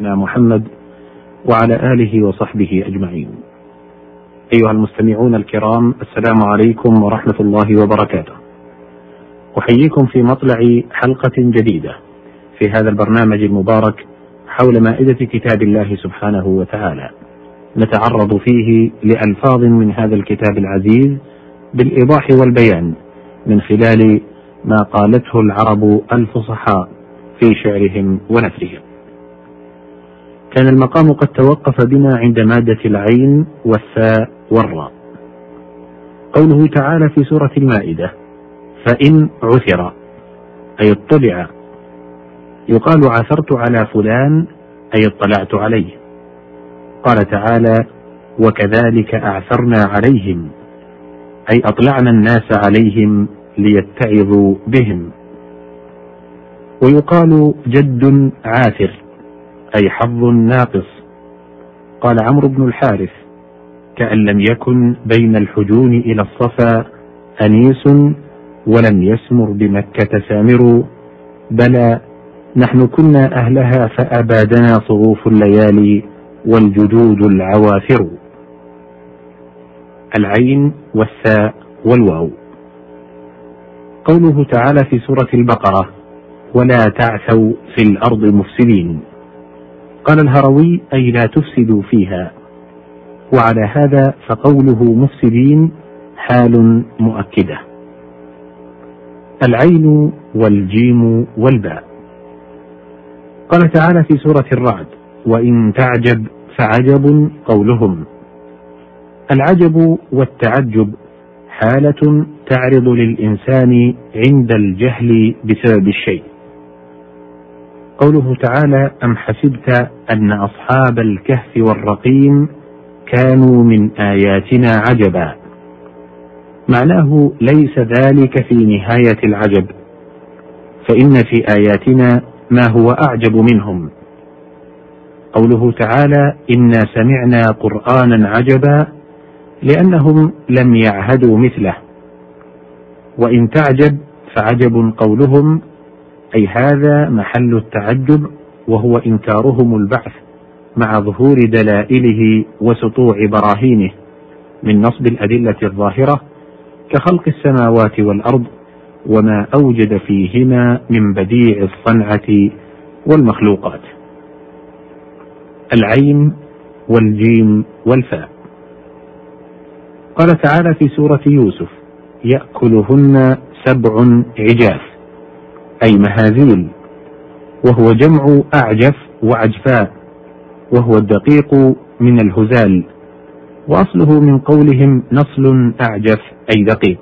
محمد وعلى آله وصحبه أجمعين. أيها المستمعون الكرام السلام عليكم ورحمة الله وبركاته. أحييكم في مطلع حلقة جديدة في هذا البرنامج المبارك حول مائدة كتاب الله سبحانه وتعالى. نتعرض فيه لألفاظ من هذا الكتاب العزيز بالإيضاح والبيان من خلال ما قالته العرب الفصحاء في شعرهم ونثرهم. كان المقام قد توقف بنا عند مادة العين والثاء والراء. قوله تعالى في سورة المائدة: فإن عثر أي اطلع يقال عثرت على فلان أي اطلعت عليه. قال تعالى: وكذلك أعثرنا عليهم أي أطلعنا الناس عليهم ليتعظوا بهم. ويقال جد عاثر أي حظ ناقص. قال عمرو بن الحارث كأن لم يكن بين الحجون إلى الصفا أنيس ولم يسمر بمكة سامر. بلى نحن كنا أهلها فأبادنا صروف الليالي والجدود العواثر العين والثاء والواو. قوله تعالى في سورة البقرة ولا تعثوا في الأرض مفسدين. قال الهروي أي لا تفسدوا فيها. وعلى هذا فقوله مفسدين حال مؤكدة. العين والجيم والباء. قال تعالى في سورة الرعد وإن تعجب فعجب قولهم. العجب والتعجب حالة تعرض للإنسان عند الجهل بسبب الشيء. قوله تعالى أم حسبت أن أصحاب الكهف والرقيم كانوا من آياتنا عجبا. معناه ليس ذلك في نهاية العجب. فإن في آياتنا ما هو أعجب منهم. قوله تعالى إنا سمعنا قرآنا عجبا لأنهم لم يعهدوا مثله. وإن تعجب فعجب قولهم أي هذا محل التعجب وهو إنكارهم البعث مع ظهور دلائله وسطوع براهينه من نصب الأدلة الظاهرة كخلق السماوات والأرض وما أوجد فيهما من بديع الصنعة والمخلوقات. العين والجيم والفاء. قال تعالى في سورة يوسف: يأكلهن سبع عجاف أي مهازيل وهو جمع أعجف وعجفاء وهو الدقيق من الهزال وأصله من قولهم نصل أعجف أي دقيق.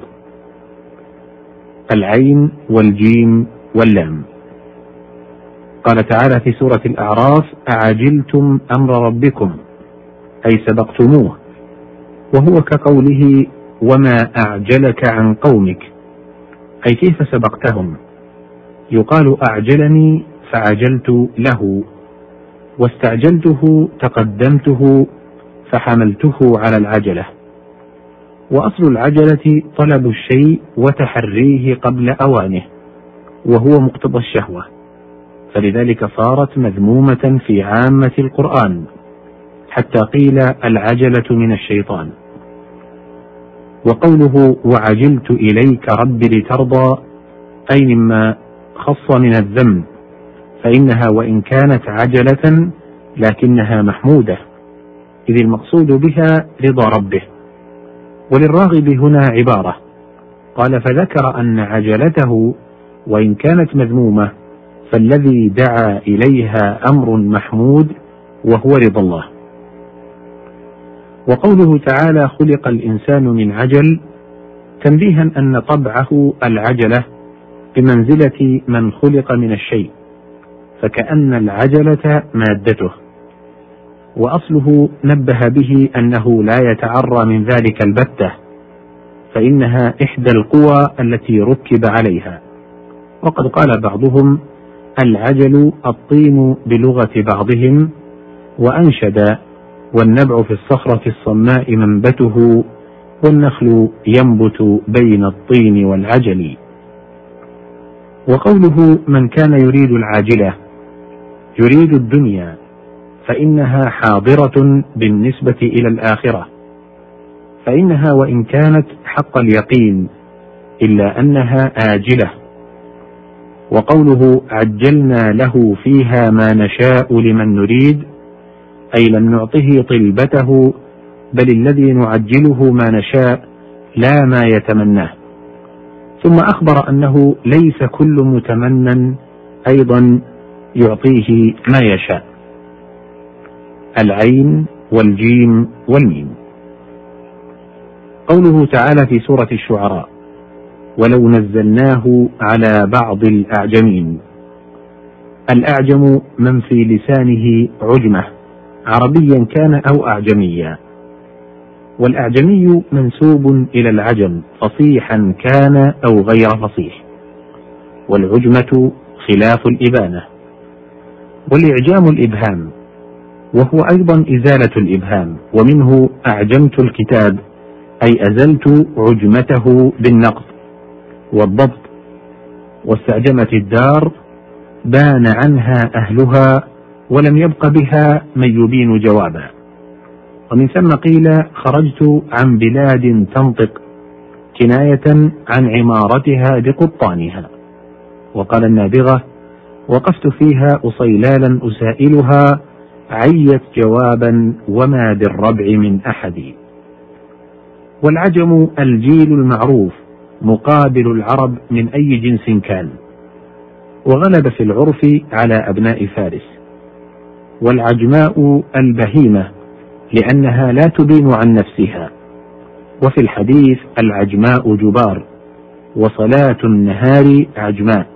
العين والجيم واللام. قال تعالى في سورة الأعراف أعجلتم أمر ربكم أي سبقتموه وهو كقوله وما أعجلك عن قومك أي كيف سبقتهم؟ يقال أعجلني فعجلت له واستعجلته تقدمته فحملته على العجلة. وأصل العجلة طلب الشيء وتحريه قبل أوانه وهو مقتضى الشهوة. فلذلك صارت مذمومة في عامة القرآن حتى قيل العجلة من الشيطان. وقوله وعجلت إليك رب لترضى أي مما خص من الذم فإنها وإن كانت عجلة لكنها محمودة إذ المقصود بها رضا ربه. وللراغب هنا عبارة قال فذكر أن عجلته وإن كانت مذمومة فالذي دعا إليها أمر محمود وهو رضا الله. وقوله تعالى خلق الإنسان من عجل تنبيها أن طبعه العجلة بمنزلة من خلق من الشيء فكأن العجلة مادته. وأصله نبه به أنه لا يتعرى من ذلك البتة فإنها إحدى القوى التي ركب عليها. وقد قال بعضهم العجل الطين بلغة بعضهم وأنشد والنبع في الصخرة الصماء منبته والنخل ينبت بين الطين والعجل. وقوله من كان يريد العاجلة يريد الدنيا فإنها حاضرة بالنسبة إلى الآخرة. فإنها وإن كانت حق اليقين إلا أنها آجلة. وقوله عجلنا له فيها ما نشاء لمن نريد أي لم نعطه طلبته بل الذي نعجله ما نشاء لا ما يتمناه. ثم أخبر أنه ليس كل متمن أيضا يعطيه ما يشاء. العين والجيم والميم. قوله تعالى في سورة الشعراء ولو نزلناه على بعض الأعجمين الأعجم من في لسانه عجمة عربيا كان أو أعجميا. والأعجمي منسوب إلى العجم فصيحا كان أو غير فصيح. والعجمة خلاف الإبانة. والإعجام الإبهام وهو أيضا إزالة الإبهام ومنه أعجمت الكتاب أي أزلت عجمته بالنقد والضبط واستعجمت الدار بان عنها أهلها ولم يبق بها من يبين جوابا ومن ثم قيل خرجت عن بلاد تنطق كناية عن عمارتها بقطانها. وقال النابغة وقفت فيها أصيلالا أسائلها عيت جوابا وما بالربع من أحد والعجم الجيل المعروف مقابل العرب من أي جنس كان. وغلب في العرف على أبناء فارس. والعجماء البهيمة لأنها لا تبين عن نفسها. وفي الحديث العجماء جبار وصلاة النهار عجماء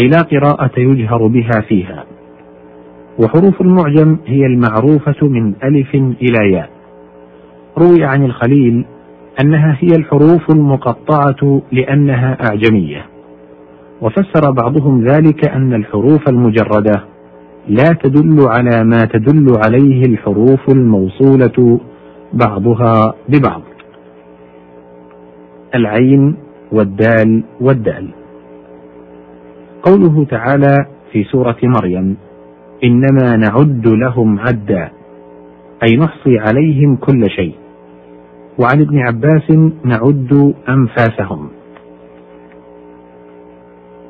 أي لا قراءة يجهر بها فيها. وحروف المعجم هي المعروفة من ألف إلى ياء. روي عن الخليل أنها هي الحروف المقطعة لأنها أعجمية. وفسر بعضهم ذلك أن الحروف المجردة لا تدل على ما تدل عليه الحروف الموصولة بعضها ببعض. العين والدال والدال. قوله تعالى في سورة مريم إنما نعد لهم عدا أي نحصي عليهم كل شيء. وعن ابن عباس نعد أنفاسهم.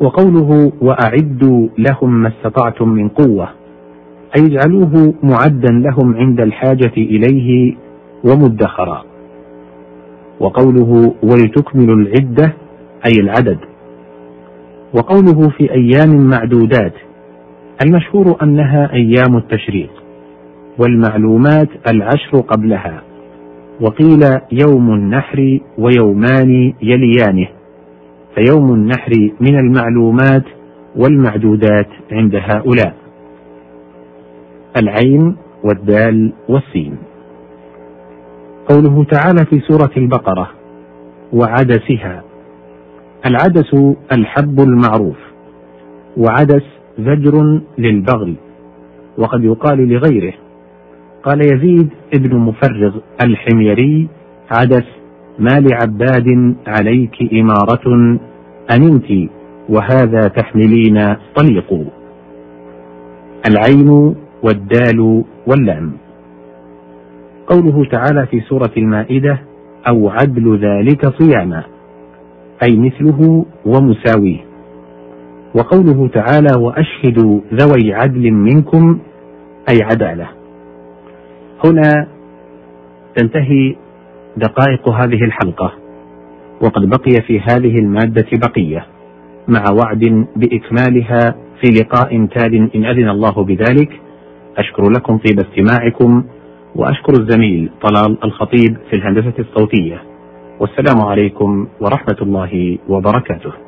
وقوله وأعدوا لهم ما استطعتم من قوة أي اجعلوه معدا لهم عند الحاجة إليه ومدخرا. وقوله ولتكملوا العدة أي العدد. وقوله في أيام معدودات المشهور أنها أيام التشريق والمعلومات العشر قبلها وقيل يوم النحر ويومان يليانه. فيوم النحر من المعلومات والمعدودات عند هؤلاء. العين والدال والسين. قوله تعالى في سورة البقرة وعدسها. العدس الحب المعروف. وعدس زجر للبغل. وقد يقال لغيره. قال يزيد ابن مفرغ الحميري عدس ما لعباد عليك إمارة أننت وهذا تحملين طليق. العين والدال واللام. قوله تعالى في سورة المائدة أو عدل ذلك صياما. أي مثله ومساويه. وقوله تعالى وأشهدوا ذوي عدل منكم أي عدالة. هنا تنتهي دقائق هذه الحلقة وقد بقي في هذه المادة بقية مع وعد بإكمالها في لقاء تال إن أذن الله بذلك. أشكر لكم طيب استماعكم وأشكر الزميل طلال الخطيب في الهندسة الصوتية. والسلام عليكم ورحمة الله وبركاته.